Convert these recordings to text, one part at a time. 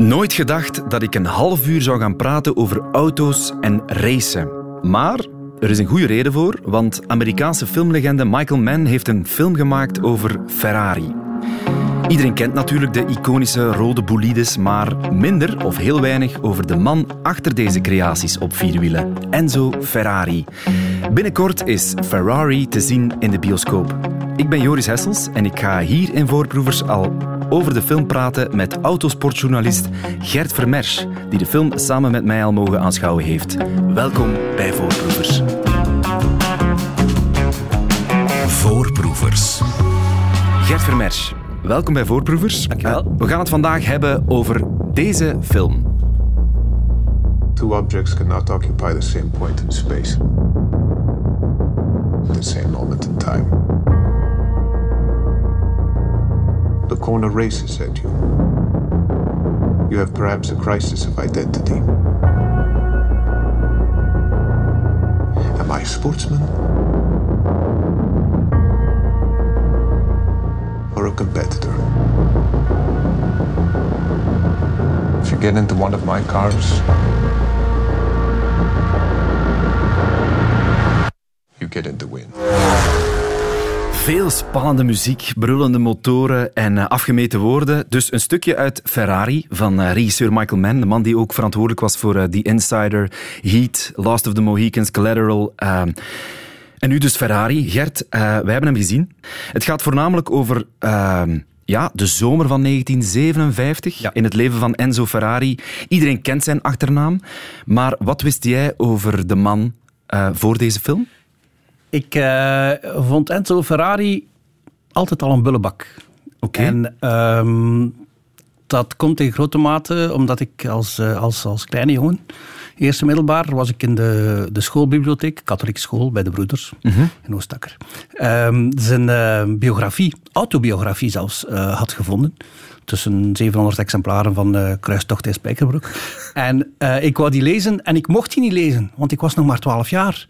Nooit gedacht dat ik een half uur zou gaan praten over auto's en racen. Maar er is een goede reden voor, want Amerikaanse filmlegende Michael Mann heeft een film gemaakt over Ferrari. Iedereen kent natuurlijk de iconische rode bolides, maar minder of heel weinig over de man achter deze creaties op vierwielen, Enzo Ferrari. Binnenkort is Ferrari te zien in de bioscoop. Ik ben Joris Hessels en ik ga hier in Voorproevers al over de film praten met autosportjournalist Gert Vermersch, die de film samen met mij al mogen aanschouwen heeft. Welkom bij Voorproevers. Voorproevers. Gert Vermersch, welkom bij Voorproevers. Dankjewel. We gaan het vandaag hebben over deze film. Two objects cannot occupy the same point in space. At the same moment in time. Corner races at you. You have perhaps a crisis of identity. Am I a sportsman? Or a competitor? If you get into one of my cars, you get in the win. Veel spannende muziek, brullende motoren en eh, afgemeten woorden. Dus een stukje uit Ferrari van eh, regisseur Michael Mann, de man die ook verantwoordelijk was voor eh, The Insider, Heat, Last of the Mohicans, Collateral. en nu dus Ferrari. Gert, wij hebben hem gezien. Het gaat voornamelijk over ehm, ja, de zomer van 1957 Ja. in het leven van Enzo Ferrari. Iedereen kent zijn achternaam. Maar wat wist jij over de man voor deze film? Ik eh, vond Enzo Ferrari altijd al een bullebak. Oké. En ehm, dat komt in grote mate omdat ik als, eh, als, als kleine jongen, eerste middelbaar, was ik in de, de schoolbibliotheek, katholieke school bij de broeders in Oostakker. Ehm, zijn eh, biografie, autobiografie zelfs, had gevonden. Tussen 700 exemplaren van Kruistocht in Spijkerbroek. en ik wou die lezen en ik mocht die niet lezen, want ik was nog maar 12 jaar.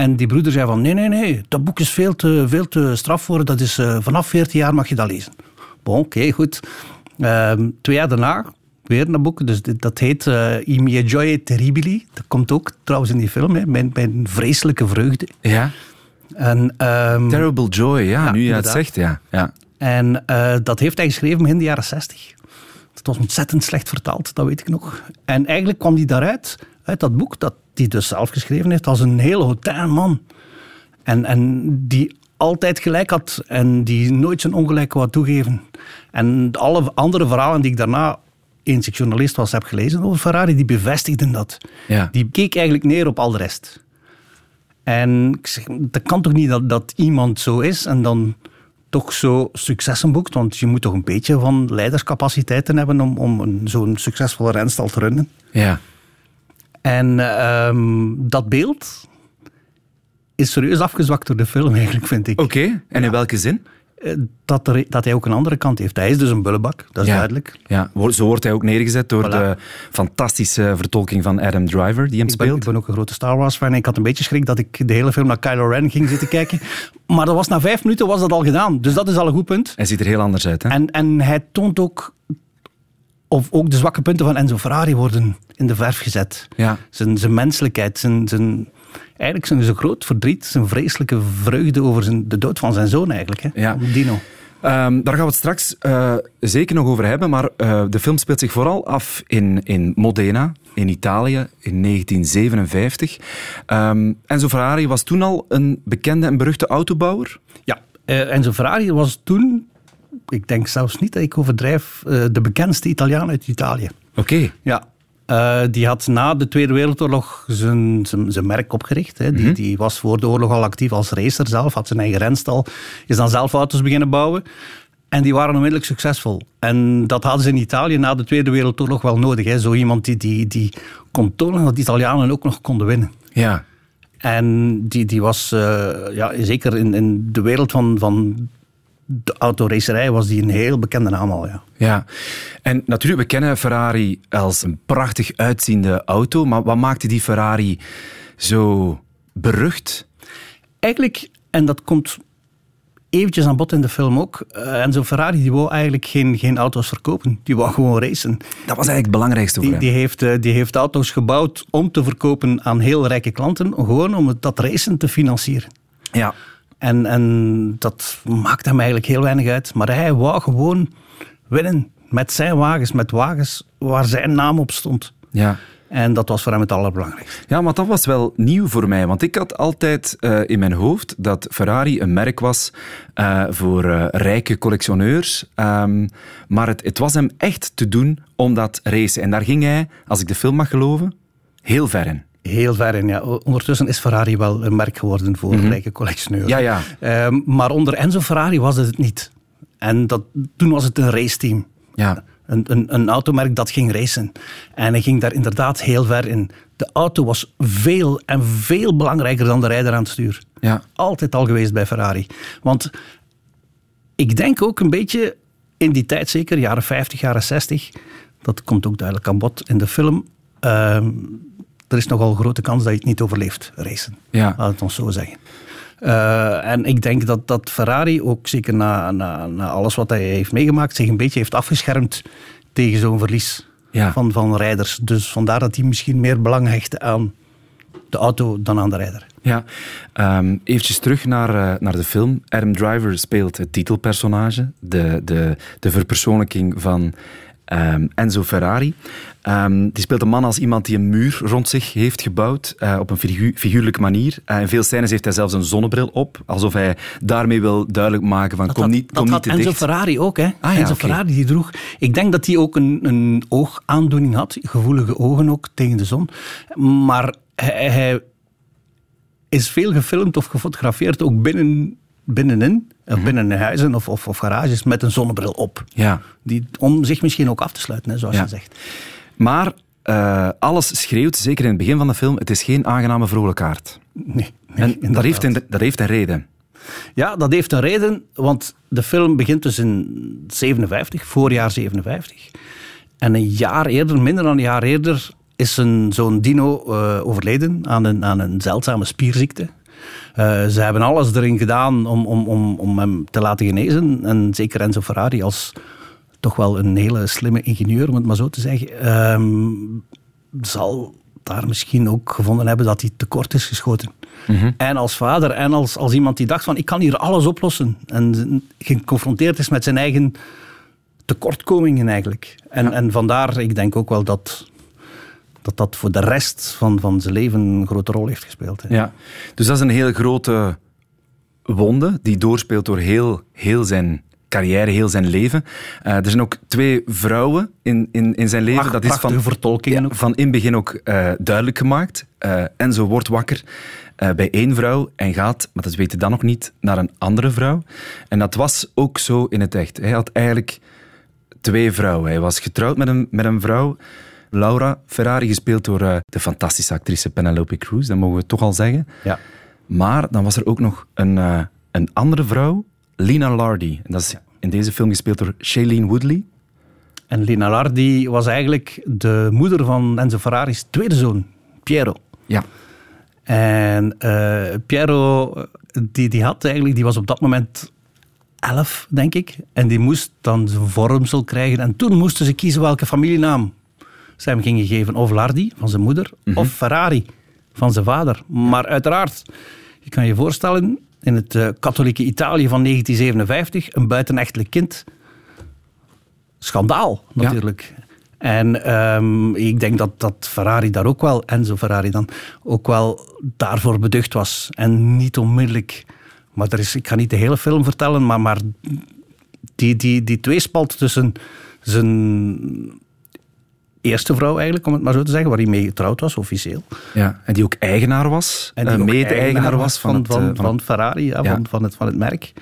En die broeder zei van, nee, nee, nee, dat boek is veel te, veel te straf voor. Dat is eh, vanaf 14 jaar mag je dat lezen. Bon, oké, goed. Ehm, twee jaar daarna, weer een boek. Dus dit- dat heet eh I mie gioie terribili. Dat komt ook trouwens in die film, hè. Mijn, mijn vreselijke vreugde. Ja. En, ehm, Terrible Joy, ja, Ja, nu je het zegt, ja. ja. en eh, dat heeft hij geschreven begin de jaren 60. Het was ontzettend slecht vertaald, dat weet ik nog. En eigenlijk kwam hij daaruit, uit dat boek, dat hij dus zelf geschreven heeft, als een heel hotain man. En, en die altijd gelijk had en die nooit zijn ongelijk wou toegeven. En alle andere verhalen die ik daarna, eens ik journalist was, heb gelezen over Ferrari, die bevestigden dat. Ja. Die keek eigenlijk neer op al de rest. En ik zeg, dat kan toch niet dat, dat iemand zo is en dan toch zo successen boekt? Want je moet toch een beetje van leiderscapaciteiten hebben om, om zo'n succesvolle renstal te runnen. ja. En ehm, dat beeld is serieus afgezwakt door de film eigenlijk, vind ik. Oké, en in welke zin? Eh, Dat, er, dat hij ook een andere kant heeft. Hij is dus een bullebak, dat is ja. duidelijk. Ja, zo wordt hij ook neergezet door Voilà. de fantastische vertolking van Adam Driver, die hem Ik ben, speelt. ik ben ook een grote Star Wars fan. Ik had een beetje schrik dat ik de hele film naar Kylo Ren ging zitten kijken. Maar dat was na vijf minuten was dat al gedaan. Dus dat is al een goed punt. Hij ziet er heel anders uit, hè? En, en hij toont ook... Of ook de zwakke punten van Enzo Ferrari worden in de verf gezet. Ja. Zijn, zijn menselijkheid, zijn, zijn, eigenlijk zijn, zijn groot verdriet, zijn vreselijke vreugde over zijn, de dood van zijn zoon eigenlijk. Hè, Ja. Dino. Ehm, daar gaan we het straks eh, zeker nog over hebben, maar eh, de film speelt zich vooral af in, in Modena, in Italië, in 1957. Ehm, Enzo Ferrari was toen al een bekende en beruchte autobouwer. Ja, eh, Enzo Ferrari was toen, ik denk zelfs niet dat ik overdrijf, eh, de bekendste Italiaan uit Italië. Oké. Ja. Eh, die had na de Tweede Wereldoorlog zijn, zijn, zijn merk opgericht. Hè. Die, die was voor de oorlog al actief als racer zelf, had zijn eigen renstal, is dan zelf auto's beginnen bouwen. En die waren onmiddellijk succesvol. En dat hadden ze in Italië na de Tweede Wereldoorlog wel nodig. Hè. Zo iemand die, die, die kon tonen dat de Italianen ook nog konden winnen. Ja. En die, die was, eh, ja, zeker in, in de wereld van, van de autoracerij, was die een heel bekende naam al. Ja. Ja, en natuurlijk, we kennen Ferrari als een prachtig uitziende auto, maar wat maakte die Ferrari zo berucht? Eigenlijk, en dat komt eventjes aan bod in de film ook. Uh, Enzo Ferrari die wou eigenlijk geen, geen auto's verkopen. Die wou gewoon racen. Dat was eigenlijk het belangrijkste voor die, hem. Die heeft, uh, die heeft auto's gebouwd om te verkopen aan heel rijke klanten. Gewoon om dat racen te financieren. Ja. En, en dat maakt hem eigenlijk heel weinig uit. Maar hij wou gewoon winnen met zijn wagens, met wagens waar zijn naam op stond. Ja. En dat was voor hem het allerbelangrijkste. Ja, maar dat was wel nieuw voor mij. Want ik had altijd uh, in mijn hoofd dat Ferrari een merk was uh, voor uh, rijke collectioneurs. Um, maar het, het, was hem echt te doen om dat racen. En daar ging hij, als ik de film mag geloven, heel ver in. Heel ver in, ja. Ondertussen is Ferrari wel een merk geworden voor mm -hmm. rijke collectioneurs. Ja, ja. Um, maar onder Enzo Ferrari was het het niet. En dat, toen was het een raceteam. Ja. Een, een, een automerk dat ging racen. En hij ging daar inderdaad heel ver in. De auto was veel en veel belangrijker dan de rijder aan het stuur. Ja. Altijd al geweest bij Ferrari. Want ik denk ook een beetje in die tijd, zeker jaren 50, jaren 60, dat komt ook duidelijk aan bod in de film. Uh, er is nogal een grote kans dat je het niet overleeft, racen. Ja. Laat het ons zo zeggen. Uh, en ik denk dat, dat Ferrari, ook zeker na, na, na alles wat hij heeft meegemaakt, zich een beetje heeft afgeschermd tegen zo'n verlies ja. van, van rijders. Dus vandaar dat hij misschien meer belang hecht aan de auto dan aan de rijder. Ja, um, eventjes terug naar, uh, naar de film. Adam Driver speelt het titelpersonage, de, de, de verpersoonlijking van um, Enzo Ferrari. Um, die speelt een man als iemand die een muur rond zich heeft gebouwd, uh, op een figu figuurlijke manier. Uh, in veel scènes heeft hij zelfs een zonnebril op, alsof hij daarmee wil duidelijk maken van dat kom had, niet, kom dat niet te had Enzo dicht. Ferrari ook, hè? Ah, ja, Enzo okay. Ferrari die droeg. Ik denk dat hij ook een, een oogaandoening had, gevoelige ogen ook tegen de zon. Maar hij, hij is veel gefilmd of gefotografeerd, ook binnen binnenin, of binnen huizen of, of, of, garages, met een zonnebril op. Ja. Die, om zich misschien ook af te sluiten, hè, zoals ja. je zegt. Maar uh, alles schreeuwt, zeker in het begin van de film, het is geen aangename vrolijkaart. Nee. nee en dat heeft, een, dat heeft een reden. Ja, dat heeft een reden, want de film begint dus in 57, voorjaar 57. En een jaar eerder, minder dan een jaar eerder, is een, zo'n dino uh, overleden aan een, aan een zeldzame spierziekte. Uh, ze hebben alles erin gedaan om, om, om, om hem te laten genezen. En zeker Enzo Ferrari als toch wel een hele slimme ingenieur, om het maar zo te zeggen, um, zal daar misschien ook gevonden hebben dat hij tekort is geschoten. Mhm. Mm -hmm. En als vader en als, als iemand die dacht van ik kan hier alles oplossen. En geconfronteerd is met zijn eigen tekortkomingen eigenlijk. En, ja. en vandaar, ik denk ook wel dat dat dat voor de rest van, van zijn leven een grote rol heeft gespeeld. Hè. Ja, dus dat is een hele grote wonde die doorspeelt door heel, heel zijn carrière, heel zijn leven. Uh, er zijn ook twee vrouwen in, in, in zijn leven. Ach, dat is van, vertolkingen ja, van in het begin ook uh, duidelijk gemaakt. Uh, Enzo wordt wakker bij één vrouw en gaat, maar dat hij dan nog niet, naar een andere vrouw. En dat was ook zo in het echt. Hij had eigenlijk twee vrouwen. Hij was getrouwd met een, met een vrouw... Laura Ferrari, gespeeld door uh, de fantastische actrice Penelope Cruz, dat mogen we toch al zeggen. Ja. Maar dan was er ook nog een, uh, een andere vrouw, Lina Lardy. En dat is in deze film gespeeld door Shailene Woodley. En Lina Lardy was eigenlijk de moeder van Enzo Ferrari's tweede zoon, Piero. Ja. En uh, Piero, die, die, had eigenlijk, die was op dat moment elf, denk ik. En die moest dan zijn vormsel krijgen. En toen moesten ze kiezen welke familienaam ze hem gingen geven. Of Lardi, van zijn moeder, mm -hmm. of Ferrari, van zijn vader. Maar uiteraard, je kan je voorstellen, in het uh, katholieke Italië van 1957, een buitenechtelijk kind. Schandaal, natuurlijk. Ja. En um, ik denk dat, dat Ferrari daar ook wel, Enzo Ferrari dan, ook wel daarvoor beducht was. En niet onmiddellijk... Maar er is, ik ga niet de hele film vertellen, maar, maar die, die, die tweespalt tussen zijn eerste vrouw eigenlijk, om het maar zo te zeggen, waar hij mee getrouwd was, officieel. Ja, en die ook eigenaar was, en die uh, mede-eigenaar was van, van, van, het, van, van Ferrari, ja, ja. Van, van, het, van het merk.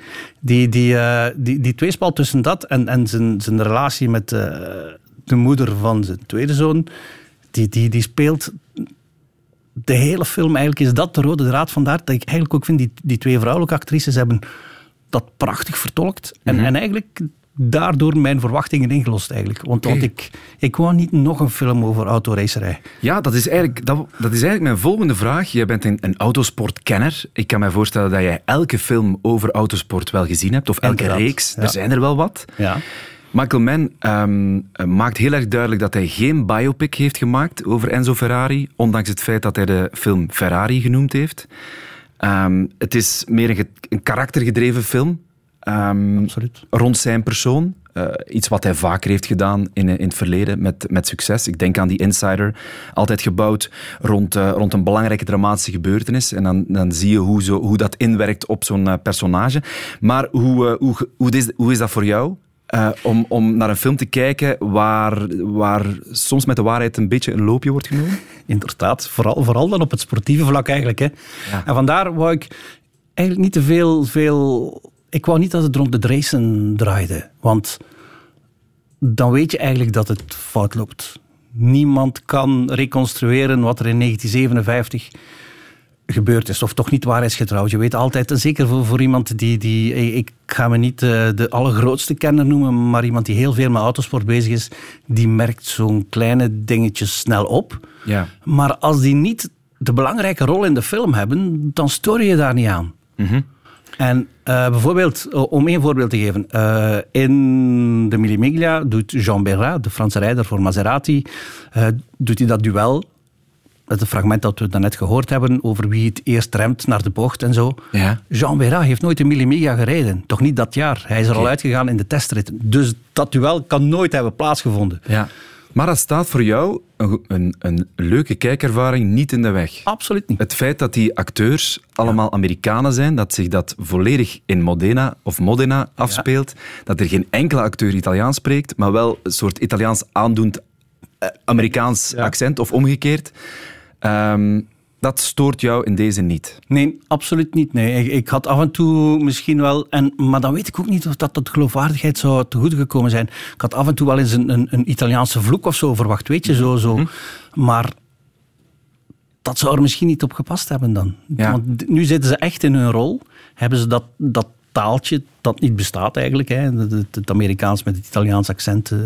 Die, die, uh, die, die tweespalt tussen dat en, en zijn, zijn relatie met uh, de moeder van zijn tweede zoon, die, die, die speelt de hele film eigenlijk, is dat de rode draad. Vandaar dat ik eigenlijk ook vind, die, die twee vrouwelijke actrices hebben dat prachtig vertolkt. En, Mhm. en eigenlijk daardoor mijn verwachtingen ingelost eigenlijk. Want, want ik, ik wou niet nog een film over autoracerij. Ja, dat is eigenlijk, dat, dat is eigenlijk mijn volgende vraag. Jij bent een, een autosportkenner. Ik kan me voorstellen dat jij elke film over autosport wel gezien hebt, of elke Inderdaad, reeks. ja. Er zijn er wel wat. Ja. Michael Mann ehm, maakt heel erg duidelijk dat hij geen biopic heeft gemaakt over Enzo Ferrari, ondanks het feit dat hij de film Ferrari genoemd heeft. Ehm, het is meer een karaktergedreven film. Ehm. Rond zijn persoon. Eh, iets wat hij vaker heeft gedaan in, in het verleden met, met succes. Ik denk aan die Insider. Altijd gebouwd rond, eh, rond een belangrijke dramatische gebeurtenis. En dan, dan zie je hoe, zo, hoe dat inwerkt op zo'n eh, personage. Maar hoe, eh, hoe, hoe, is, hoe is dat voor jou? Eh, om, om naar een film te kijken waar, waar soms met de waarheid een beetje een loopje wordt genomen? Inderdaad, vooral, vooral dan op het sportieve vlak eigenlijk. Hè. Ja. En vandaar wou ik eigenlijk niet te veel, veel... Ik wou niet dat het rond het racen draaide. Want dan weet je eigenlijk dat het fout loopt. Niemand kan reconstrueren wat er in 1957 gebeurd is. Of toch niet waarheidsgetrouw. Je weet altijd, en zeker voor, voor iemand die... die ik ga me niet eh, de allergrootste kenner noemen, maar iemand die heel veel met autosport bezig is, die merkt zo'n kleine dingetjes snel op. Ja. Maar als die niet de belangrijke rol in de film hebben, dan stoor je je daar niet aan. En eh, bijvoorbeeld, o- om één voorbeeld te geven. eh, in de Mille Miglia doet Jean Berrat, de Franse rijder voor Maserati, eh, doet hij dat duel. Het fragment dat we daarnet gehoord hebben over wie het eerst remt naar de bocht en zo. Ja. Jean Berrat heeft nooit de Mille Miglia gereden. Toch niet dat jaar. Hij is er al uitgegaan in de testrit. Dus dat duel kan nooit hebben plaatsgevonden. Ja. Maar dat staat voor jou, een, een, een leuke kijkervaring, niet in de weg. Absoluut niet. Het feit dat die acteurs allemaal Amerikanen zijn, dat zich dat volledig in Modena of Modena afspeelt, dat er geen enkele acteur Italiaans spreekt, maar wel een soort Italiaans aandoend eh, Amerikaans accent of omgekeerd. Ehm, dat stoort jou in deze niet. Nee, absoluut niet. Nee. Ik, ik had af en toe misschien wel... En, maar dan weet ik ook niet of dat tot geloofwaardigheid zou te goede gekomen zijn. Ik had af en toe wel eens een, een, een Italiaanse vloek of zo verwacht, weet je, zo. zo. Maar dat zou er misschien niet op gepast hebben dan. Ja. Want nu zitten ze echt in hun rol. Hebben ze dat, dat taaltje dat niet bestaat eigenlijk. Hè. Het, Amerikaans met het Italiaans accent, eh,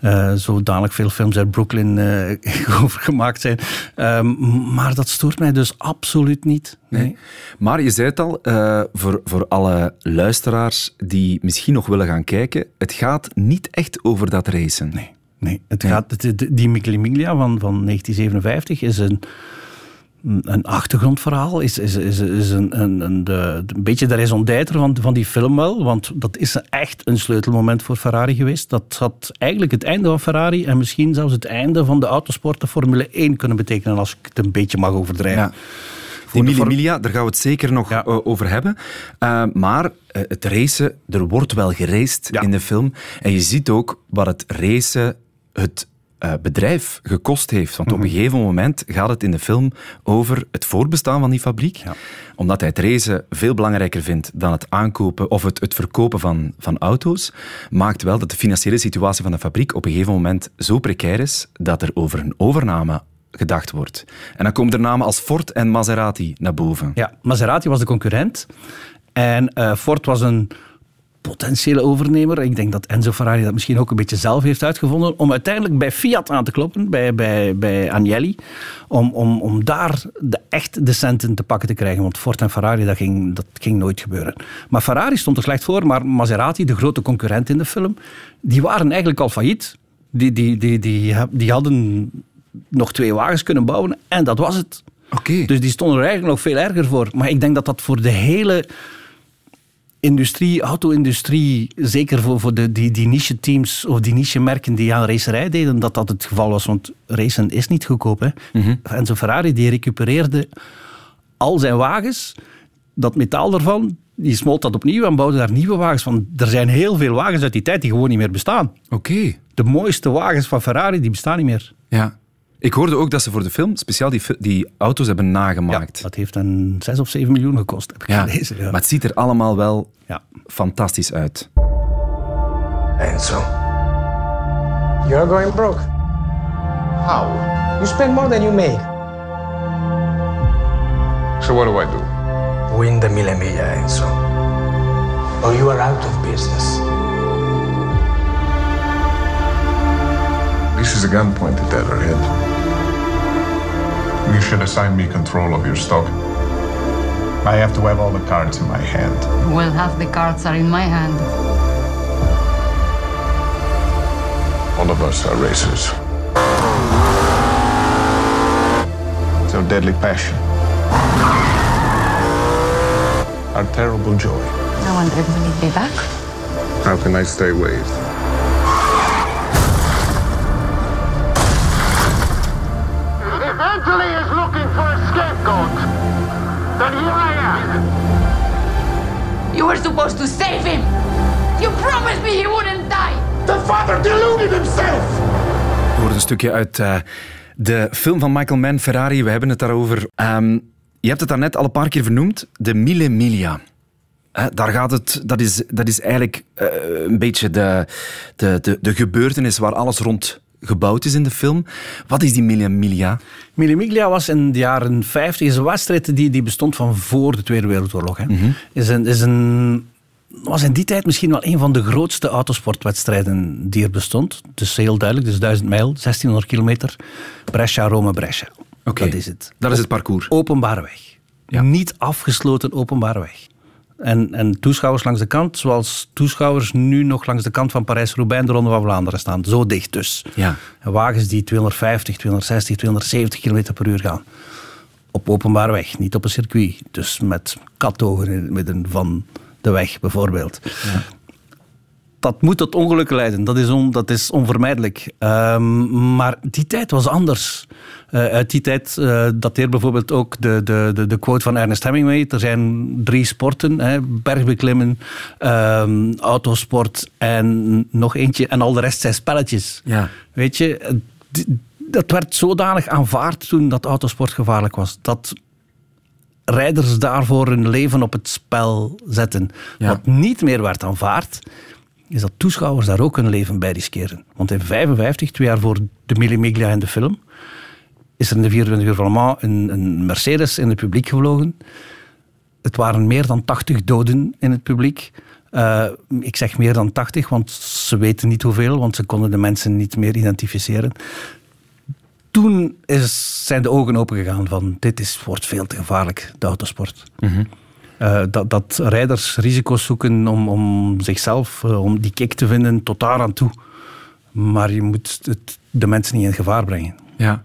waar... eh zodanig veel films uit Brooklyn eh, over gemaakt zijn. Ehm, maar dat stoort mij dus absoluut niet. Nee. Maar je zei het al, eh, voor, voor alle luisteraars die misschien nog willen gaan kijken, het gaat niet echt over dat racen. Nee, nee. Het gaat, die Miglia van, van 1957 is een, een achtergrondverhaal. Is, is, is, is een, een, een, de, een beetje de raison d'être van, van die film wel. Want dat is echt een sleutelmoment voor Ferrari geweest. Dat had eigenlijk het einde van Ferrari en misschien zelfs het einde van de autosport, de Formule 1 kunnen betekenen, als ik het een beetje mag overdrijven. Ja. Die Mille Miglia, daar gaan we het zeker nog Ja. eh, over hebben. Eh, maar eh, het racen, er wordt wel geraced Ja. in de film. En je ziet ook wat het racen het eh, bedrijf gekost heeft. Want Mhm. op een gegeven moment gaat het in de film over het voortbestaan van die fabriek. Ja. Omdat hij het racen veel belangrijker vindt dan het aankopen of het, het verkopen van, van auto's, maakt wel dat de financiële situatie van de fabriek op een gegeven moment zo precair is dat er over een overname gedacht wordt. En dan komen er namen als Ford en Maserati naar boven. Ja, Maserati was de concurrent. En eh, Ford was een potentiële overnemer. Ik denk dat Enzo Ferrari dat misschien ook een beetje zelf heeft uitgevonden. Om uiteindelijk bij Fiat aan te kloppen, bij, bij, bij Agnelli. Om, om, om daar de, echt de centen te pakken te krijgen. Want Ford en Ferrari, dat ging, dat ging nooit gebeuren. Maar Ferrari stond er slecht voor. Maar Maserati, de grote concurrent in de film, die waren eigenlijk al failliet. Die, die, die, die, die hadden nog twee wagens kunnen bouwen en dat was het. Oké. Dus die stonden er eigenlijk nog veel erger voor. Maar ik denk dat dat voor de hele industrie, auto-industrie, zeker voor, voor de, die, die niche-teams of die niche-merken die aan racerij deden, dat dat het geval was. Want racen is niet goedkoop. Hè? Enzo Ferrari die recupereerde al zijn wagens, dat metaal ervan, die smolt dat opnieuw en bouwde daar nieuwe wagens van. Er zijn heel veel wagens uit die tijd die gewoon niet meer bestaan. Oké. De mooiste wagens van Ferrari, die bestaan niet meer. Ja. Ik hoorde ook dat ze voor de film speciaal die, die auto's hebben nagemaakt. dat heeft een 6 of 7 miljoen gekost, heb ik Ja. gelezen. Ja. Maar het ziet er allemaal wel ja. fantastisch uit. Enzo. You're going broke. How? You spend more than you make. So what do I do? Win the Mille Miglia, Enzo. Or you are out of business. Gun pointed at her head. You should assign me control of your stock. I have to have all the cards in my hand. Well, half the cards are in my hand. All of us are racers. So deadly passion. Our terrible joy. I wonder if we need be back. How can I stay away? Supposed to save him! You promised me he wouldn't die! The father deluded himself. We hoorden een stukje uit eh, de film van Michael Mann, Ferrari. We hebben het daarover. Ehm, je hebt het daarnet al een paar keer vernoemd, de Mille Miglia. Hè, daar gaat het, dat, is, dat is eigenlijk eh, een beetje de, de, de, de gebeurtenis waar alles rond gebouwd is in de film. Wat is die Mille Miglia? Mille Miglia was in de jaren 50 is een wedstrijd die, die bestond van voor de Tweede Wereldoorlog. Hè. Is een, is een, was in die tijd misschien wel een van de grootste autosportwedstrijden die er bestond. Dus heel duidelijk, dus 1000 mijl, 1600 kilometer. Brescia, Rome, Brescia. Oké, Dat is het. Dat is het parcours. Openbare weg. Ja. Niet afgesloten openbare weg. En, en toeschouwers langs de kant, zoals toeschouwers nu nog langs de kant van Parijs-Roubaix en de Ronde van Vlaanderen staan. Zo dicht dus. Ja. En wagens die 250, 260, 270 km per uur gaan. Op openbare weg, niet op een circuit. Dus met katogen in het midden van de weg, bijvoorbeeld. Dat moet tot ongelukken leiden, dat is, on, dat is onvermijdelijk. Ehm, maar die tijd was anders. Eh, uit die tijd uh, dateert bijvoorbeeld ook de, de, de, de quote van Ernest Hemingway. Er zijn drie sporten, hè, bergbeklimmen, ehm, autosport en nog eentje. En al de rest zijn spelletjes. Ja. Weet je, dat werd zodanig aanvaard toen dat autosport gevaarlijk was. Dat rijders daarvoor hun leven op het spel zetten. Ja. Wat niet meer werd aanvaard, is dat toeschouwers daar ook hun leven bij riskeren. Want in 55, twee jaar voor de Mille Miglia in de film, is er in de 24 uur van Le een, een Mercedes in het publiek gevlogen. Het waren meer dan 80 doden in het publiek. Eh, ik zeg meer dan 80, want ze weten niet hoeveel, want ze konden de mensen niet meer identificeren. Toen is, zijn de ogen opengegaan van dit is, wordt veel te gevaarlijk, de autosport. Eh, dat, dat rijders risico's zoeken om, om zichzelf, eh, om die kick te vinden, tot daar aan toe. Maar je moet het, de mensen niet in gevaar brengen. Ja.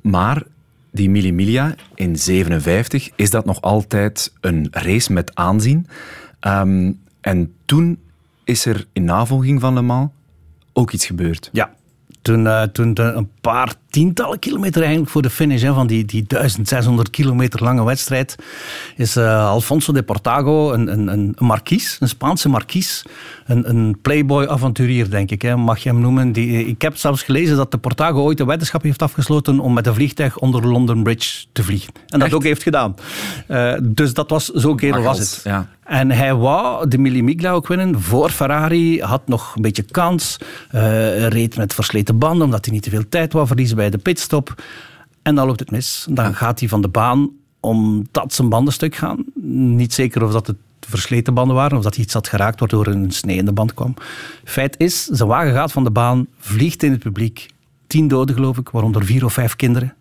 Maar die Mille Miglia in 57 is dat nog altijd een race met aanzien. Ehm, en toen is er in navolging van Le Mans ook iets gebeurd. Ja. Toen, eh, toen de- een paar tientallen kilometer eigenlijk voor de finish hè, van die, die 1600 kilometer lange wedstrijd, is eh, Alfonso de Portago, een, een, een markies, een Spaanse markies, een, een playboy-avonturier, denk ik, hè, mag je hem noemen. Die, ik heb zelfs gelezen dat de Portago ooit een weddenschap heeft afgesloten om met een vliegtuig onder London Bridge te vliegen. En dat Echt? ook heeft gedaan. Eh, dus dat was, zo'n kerel was Makkels, het. ja. En hij wou de Mille Miglia ook winnen voor Ferrari. Had nog een beetje kans. eh, reed met versleten banden omdat hij niet te veel tijd wou verliezen bij de pitstop. En dan loopt het mis. Dan gaat hij van de baan omdat zijn banden stuk gaan. Niet zeker of dat het versleten banden waren of dat hij iets had geraakt waardoor er een snee in de band kwam. Feit is, zijn wagen gaat van de baan, vliegt in het publiek. Tien doden geloof ik, waaronder vier of vijf kinderen.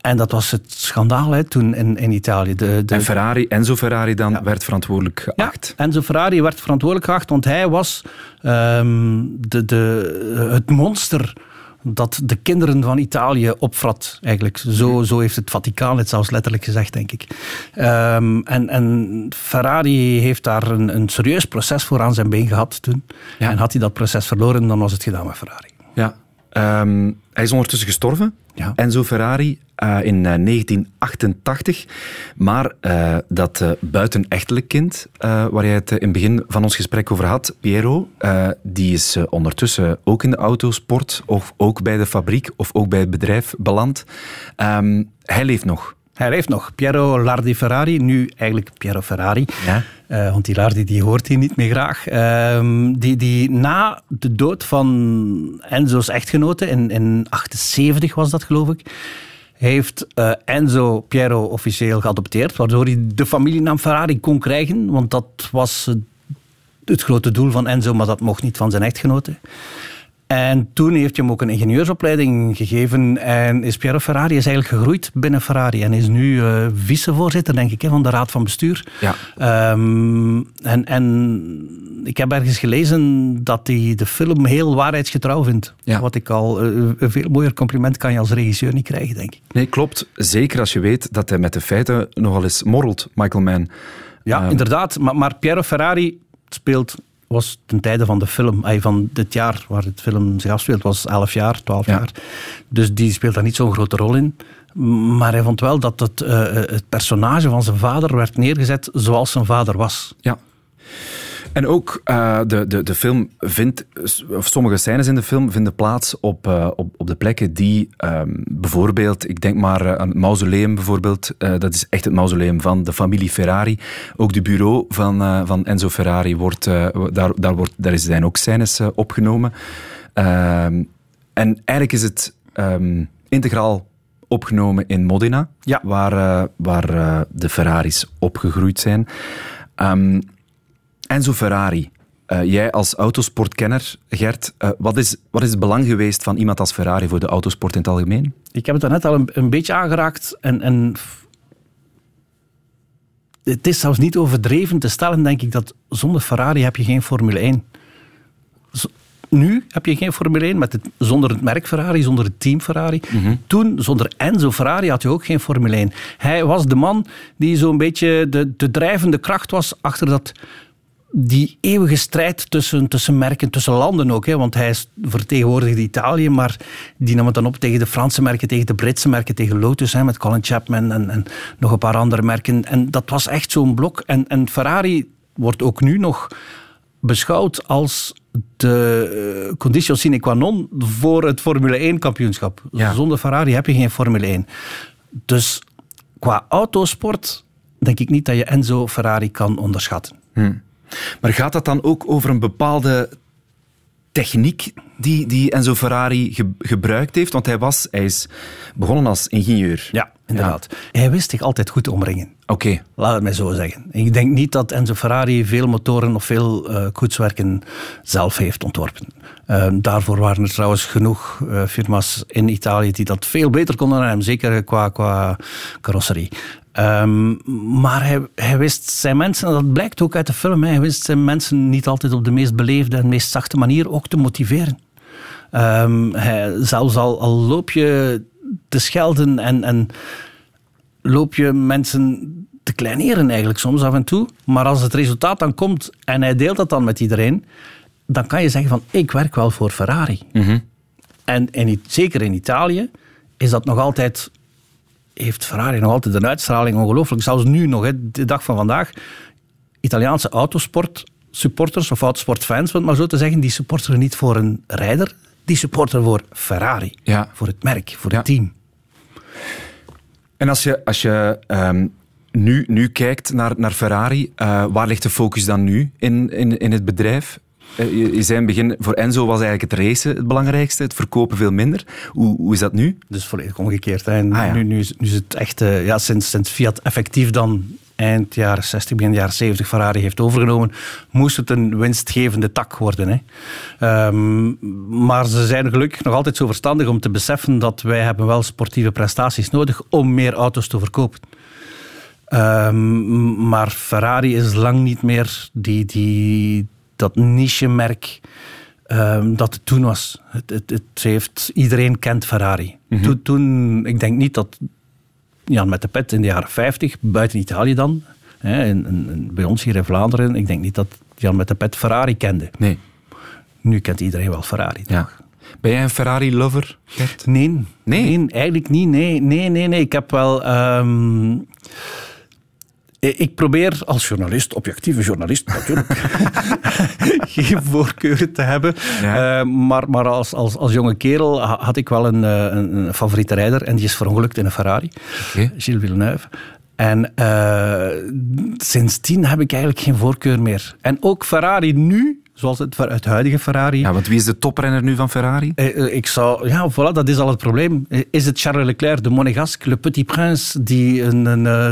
En dat was het schandaal hè, toen in, in Italië. De, de, En Ferrari, Enzo Ferrari dan, werd verantwoordelijk geacht. ja, Enzo Ferrari werd verantwoordelijk geacht, want hij was ehm, de, de, het monster dat de kinderen van Italië opvrat. Eigenlijk. Zo, zo heeft het Vaticaan het zelfs letterlijk gezegd, denk ik. Ehm, en, en Ferrari heeft daar een, een serieus proces voor aan zijn been gehad toen. Ja. En had hij dat proces verloren, dan was het gedaan met Ferrari. Ja. Ehm, hij is ondertussen gestorven, Ja. Enzo Ferrari, eh, in eh, 1988. Maar eh, dat eh, buitenechtelijk kind, eh, waar jij het eh, in het begin van ons gesprek over had, Piero, eh, die is eh, ondertussen ook in de autosport, of ook bij de fabriek, of ook bij het bedrijf beland. Ehm, hij leeft nog. Hij leeft nog. Piero Lardi Ferrari, nu eigenlijk Piero Ferrari. Ja. Eh, want die Lardi die hoort hij niet meer graag. Ehm, die, die na de dood van Enzo's echtgenote, in, in 78 was dat geloof ik, heeft eh, Enzo Piero officieel geadopteerd, waardoor hij de familienaam Ferrari kon krijgen, want dat was het grote doel van Enzo, maar dat mocht niet van zijn echtgenote. En toen heeft hij hem ook een ingenieursopleiding gegeven. En is Piero Ferrari is eigenlijk gegroeid binnen Ferrari. En is nu uh, vicevoorzitter, denk ik, van de Raad van Bestuur. Ja. Ehm, en, en ik heb ergens gelezen dat hij de film heel waarheidsgetrouw vindt. Ja. Wat ik al uh, een veel mooier compliment kan je als regisseur niet krijgen, denk ik. Nee, klopt. Zeker als je weet dat hij met de feiten nogal eens morrelt, Michael Mann. Ja, Ehm, inderdaad. Maar, maar Piero Ferrari speelt, was ten tijde van de film, van dit jaar waar het film zich afspeelt, was 11 jaar, 12 Ja. jaar. Dus die speelt daar niet zo'n grote rol in. Maar hij vond wel dat het, eh, het personage van zijn vader werd neergezet zoals zijn vader was. Ja. En ook eh, de, de, de film vindt, of sommige scènes in de film vinden plaats op, eh, op, op de plekken die ehm, bijvoorbeeld, ik denk maar eh, aan het mausoleum bijvoorbeeld, dat is echt het mausoleum van de familie Ferrari. Ook de bureau van, van Enzo Ferrari, wordt, daar, daar, wordt, daar zijn ook scènes opgenomen. Ehm, en eigenlijk is het ehm, integraal opgenomen in Modena, Ja. waar, waar de Ferraris opgegroeid zijn. Ehm, Enzo Ferrari, eh, jij als autosportkenner, Gert, eh, wat, is, wat is het belang geweest van iemand als Ferrari voor de autosport in het algemeen? Ik heb het daarnet al een, een beetje aangeraakt. En, en het is zelfs niet overdreven te stellen, denk ik, dat zonder Ferrari heb je geen Formule 1. Z- Nu heb je geen Formule 1 met het, zonder het merk Ferrari, zonder het team Ferrari. Toen, zonder Enzo Ferrari, had je ook geen Formule 1. Hij was de man die zo'n beetje de, de drijvende kracht was achter dat die eeuwige strijd tussen, tussen merken, tussen landen ook. Hè, want hij is- vertegenwoordigde Italië, maar die nam het dan op tegen de Franse merken, tegen de Britse merken, tegen Lotus hè, met Colin Chapman en, en nog een paar andere merken. En dat was echt zo'n blok. En, en Ferrari wordt ook nu nog beschouwd als de eh, conditio sine qua non voor het Formule 1-kampioenschap. Ja. Zonder Ferrari heb je geen Formule 1. Dus qua autosport denk ik niet dat je Enzo Ferrari kan onderschatten. Maar gaat dat dan ook over een bepaalde techniek die, die Enzo Ferrari ge- gebruikt heeft? Want hij, was, hij is begonnen als ingenieur. Ja, inderdaad. Hij wist zich altijd goed te omringen. Oké. Laat het mij zo zeggen. Ik denk niet dat Enzo Ferrari veel motoren of veel eh koetswerken zelf heeft ontworpen. Eh, daarvoor waren er trouwens genoeg eh, firma's in Italië die dat veel beter konden dan hem, zeker qua, qua carrosserie. Ehm, maar hij, hij wist zijn mensen, en dat blijkt ook uit de film, hij wist zijn mensen niet altijd op de meest beleefde en meest zachte manier ook te motiveren. Ehm, hij, zelfs al, al loop je te schelden en, en loop je mensen te kleineren eigenlijk soms af en toe. Maar als het resultaat dan komt en hij deelt dat dan met iedereen, dan kan je zeggen van ik werk wel voor Ferrari. En, en zeker in Italië is dat nog altijd, heeft Ferrari nog altijd een uitstraling ongelooflijk. Zelfs nu nog, hè, de dag van vandaag. Italiaanse autosport supporters of autosportfans, om het maar zo te zeggen, die supporteren niet voor een rijder, die supporteren voor Ferrari. Ja. Voor het merk, voor Ja. het team. En als je, als je ehm, nu, nu kijkt naar, naar Ferrari, eh, waar ligt de focus dan nu in, in, in het bedrijf? Eh, je, zei in het begin, voor Enzo was eigenlijk het racen het belangrijkste, het verkopen veel minder. Hoe, hoe is dat nu? Dus volledig omgekeerd. En Ah, ja. nu, nu, is, nu is het echt, eh, ja, sinds, sinds Fiat effectief dan eind jaren 60, begin jaren 70 Ferrari heeft overgenomen, moest het een winstgevende tak worden. Hè. Ehm, maar ze zijn gelukkig nog altijd zo verstandig om te beseffen dat wij hebben wel sportieve prestaties nodig om meer auto's te verkopen. Ehm, maar Ferrari is lang niet meer die, die, dat niche-merk ehm, dat het toen was. Het, het, het heeft, iedereen kent Ferrari. toen, toen, ik denk niet dat Jan met de pet in de jaren 50, buiten Italië dan, hè, in, bij ons hier in Vlaanderen, ik denk niet dat Jan met de pet Ferrari kende. Nee. Nu kent iedereen wel Ferrari. Ja. toch? Ben jij een Ferrari-lover? Nee, Nee? eigenlijk niet. Nee, nee, nee, nee. Ik heb wel. ehm, ik ik probeer als journalist, objectieve journalist natuurlijk, geen voorkeuren te hebben. Ja. Eh, maar maar als, als, als jonge kerel ha- had ik wel een, eh, een, een favoriete rijder en die is verongelukt in een Ferrari. Gilles Villeneuve. En eh, sindsdien heb ik eigenlijk geen voorkeur meer. En ook Ferrari nu, zoals het, het huidige Ferrari. Ja, want wie is de toprenner nu van Ferrari? Eh, eh, Ik zou, ja, voilà, dat is al het probleem. Eh, Is het Charles Leclerc, de Monégasque, Le Petit Prince, die een, een eh,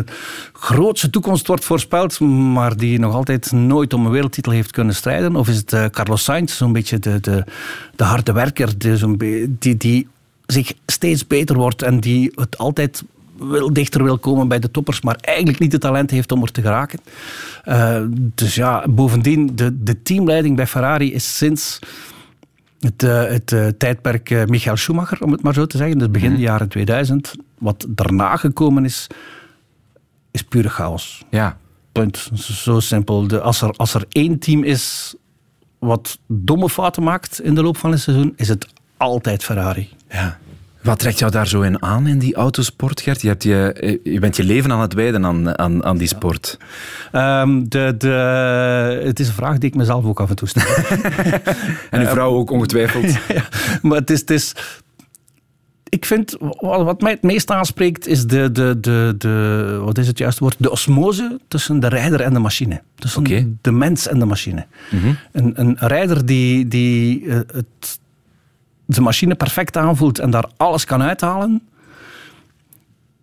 grootse toekomst wordt voorspeld, maar die nog altijd nooit om een wereldtitel heeft kunnen strijden? Of is het Carlos Sainz, zo'n beetje de, de, de harde werker, die, die, die zich steeds beter wordt en die het altijd wil dichter wil komen bij de toppers, maar eigenlijk niet het talent heeft om er te geraken. Eh, dus ja, bovendien, de, de teamleiding bij Ferrari is sinds het, eh, het eh, tijdperk Michael Schumacher, om het maar zo te zeggen, dus begin de jaren 2000. Wat daarna gekomen is, is pure chaos. Ja. Punt. Zo simpel. De, als, er, als er één team is wat domme fouten maakt in de loop van een seizoen, is het altijd Ferrari. ja. Wat trekt jou daar zo in aan, in die autosport, Gert? Je, hebt je, je bent je leven aan het wijden aan, aan, aan die sport. Ehm, de, de, het is een vraag die ik mezelf ook af en toe stel. En uw vrouw ook ongetwijfeld. ja, maar het is, het is. Ik vind, wat, mij het meest aanspreekt, is de, de, de, de. Wat is het juiste woord? De osmose tussen de rijder en de machine. Tussen de mens en de machine. een, een rijder die, die eh, het, de machine perfect aanvoelt en daar alles kan uithalen,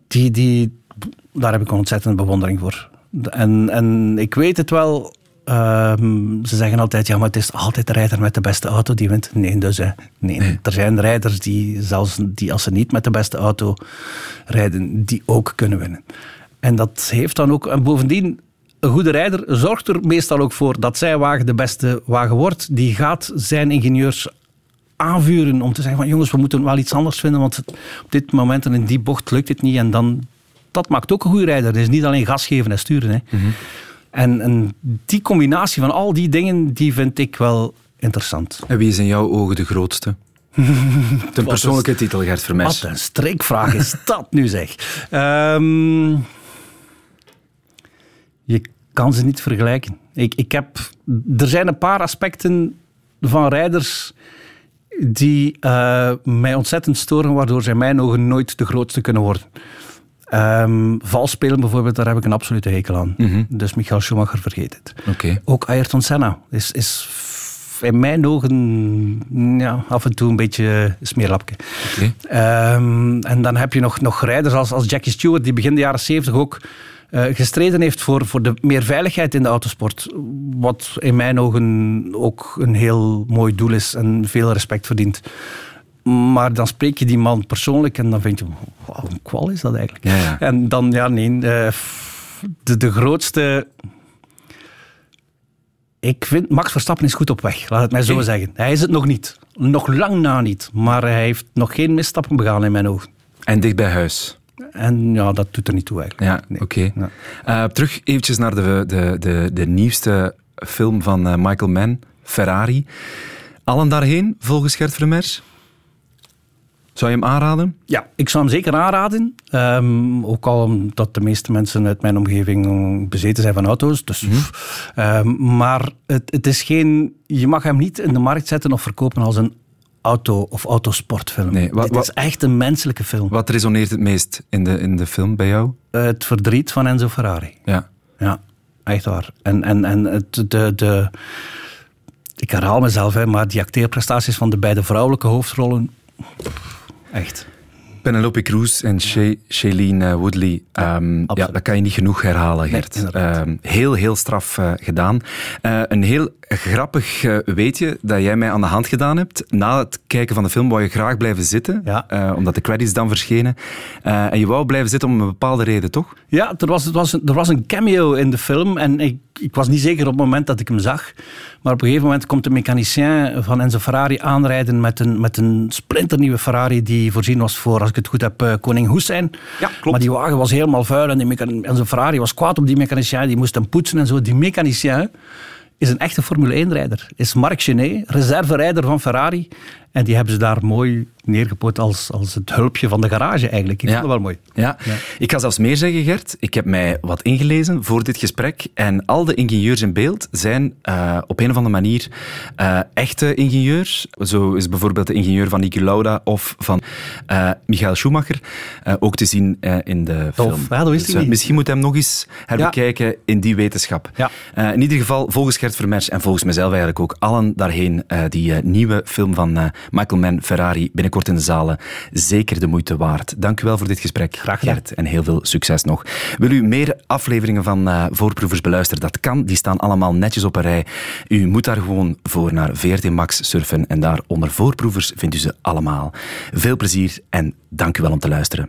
die, die, daar heb ik een ontzettende bewondering voor. En, en ik weet het wel. ehm, ze zeggen altijd, ja, maar het is altijd de rijder met de beste auto die wint. Nee, dus hè. Nee, er zijn rijders die, zelfs die als ze niet met de beste auto rijden, die ook kunnen winnen. En dat heeft dan ook, en bovendien, een goede rijder zorgt er meestal ook voor dat zijn wagen de beste wagen wordt. Die gaat zijn ingenieurs aanvuren om te zeggen van jongens, we moeten wel iets anders vinden, want op dit moment en in die bocht lukt het niet. En dan, dat maakt ook een goede rijder. Het is niet alleen gas geven en sturen. Hè. En, en die combinatie van al die dingen, die vind ik wel interessant. En wie is in jouw ogen de grootste? De persoonlijke titel, Gert Vermes. Wat een streekvraag is dat nu zeg. Ehm, je kan ze niet vergelijken. Ik, ik heb, er zijn een paar aspecten van rijders die eh, mij ontzettend storen, waardoor zij in mijn ogen nooit de grootste kunnen worden. Ehm vals spelen bijvoorbeeld, daar heb ik een absolute hekel aan. Dus Michael Schumacher vergeet het. Ook Ayrton Senna is, is in mijn ogen ja, af en toe een beetje smeerlapje. Ehm, en dan heb je nog, nog rijders als, als Jackie Stewart, die begin de jaren 70 ook gestreden heeft voor, voor de meer veiligheid in de autosport. Wat in mijn ogen ook een heel mooi doel is en veel respect verdient. Maar dan spreek je die man persoonlijk en dan vind je, wauw, een kwal is dat eigenlijk. Ja, ja. En dan, ja, nee, eh, de, de grootste ik vind Max Verstappen is goed op weg, laat het mij zo zeggen. Hij is het nog niet. Nog lang na niet. Maar hij heeft nog geen misstappen begaan in mijn ogen. En dicht bij huis. En ja, dat doet er niet toe eigenlijk. Ja, Nee. oké. Ja. Eh, terug eventjes naar de, de, de, de nieuwste film van eh, Michael Mann, Ferrari. Allen daarheen, volgens Gert Vermeers? Zou je hem aanraden? Ja, ik zou hem zeker aanraden. Ehm, ook al omdat de meeste mensen uit mijn omgeving bezeten zijn van auto's. Dus, Ehm, maar het, het is geen... Je mag hem niet in de markt zetten of verkopen als een auto- of autosportfilm. Nee, wa- Dit is echt een menselijke film. Wat resoneert het meest in de, in de film bij jou? Het verdriet van Enzo Ferrari. Ja. Ja, echt waar. En, en, en het, de, de, ik herhaal mezelf, hè, maar die acteerprestaties van de beide vrouwelijke hoofdrollen, echt. Penelope Cruz en Shailene eh, Woodley. Ehm, ja, absoluut. dat kan je niet genoeg herhalen, Gert. Ehm, heel, heel straf eh, gedaan. Eh, een heel grappig weetje dat jij mij aan de hand gedaan hebt. Na het kijken van de film wou je graag blijven zitten, Ja. omdat de credits dan verschenen. En je wou blijven zitten om een bepaalde reden, toch? Ja, er was, er, was er was een cameo in de film en ik, ik was niet zeker op het moment dat ik hem zag. Maar op een gegeven moment komt de mechanicien van Enzo Ferrari aanrijden met een, met een splinternieuwe Ferrari die voorzien was voor, als ik het goed heb, eh, koning Hussein. Ja, klopt. Maar die wagen was helemaal vuil en die Enzo Ferrari was kwaad op die mechanicien. Die moest hem poetsen en zo. Die mechanicien is een echte Formule 1-rijder. Is Marc Genet, reserverijder van Ferrari. En die hebben ze daar mooi neergepot als, als het hulpje van de garage eigenlijk. Ik Ja. vond dat wel mooi. Ja. ik ga zelfs meer zeggen, Gert. Ik heb mij wat ingelezen voor dit gesprek. En al de ingenieurs in beeld zijn eh, op een of andere manier eh, echte ingenieurs. Zo is bijvoorbeeld de ingenieur van Niki Lauda of van eh, Michael Schumacher ook te zien in de Tof. film. Ja, dat wist ik eh, niet. misschien moet hem nog eens herbekijken in die wetenschap. Ja. In ieder geval, volgens Gert Vermers en volgens mezelf eigenlijk ook, allen daarheen die nieuwe film van Michael Mann, Ferrari, binnenkort in de zalen. Zeker de moeite waard. Dank u wel voor dit gesprek, Graag gedaan. Gert. En heel veel succes nog. Wil u meer afleveringen van eh, Voorproevers beluisteren? Dat kan. Die staan allemaal netjes op een rij. U moet daar gewoon voor naar VRT Max surfen. En daar onder Voorproevers vindt u ze allemaal. Veel plezier en dank u wel om te luisteren.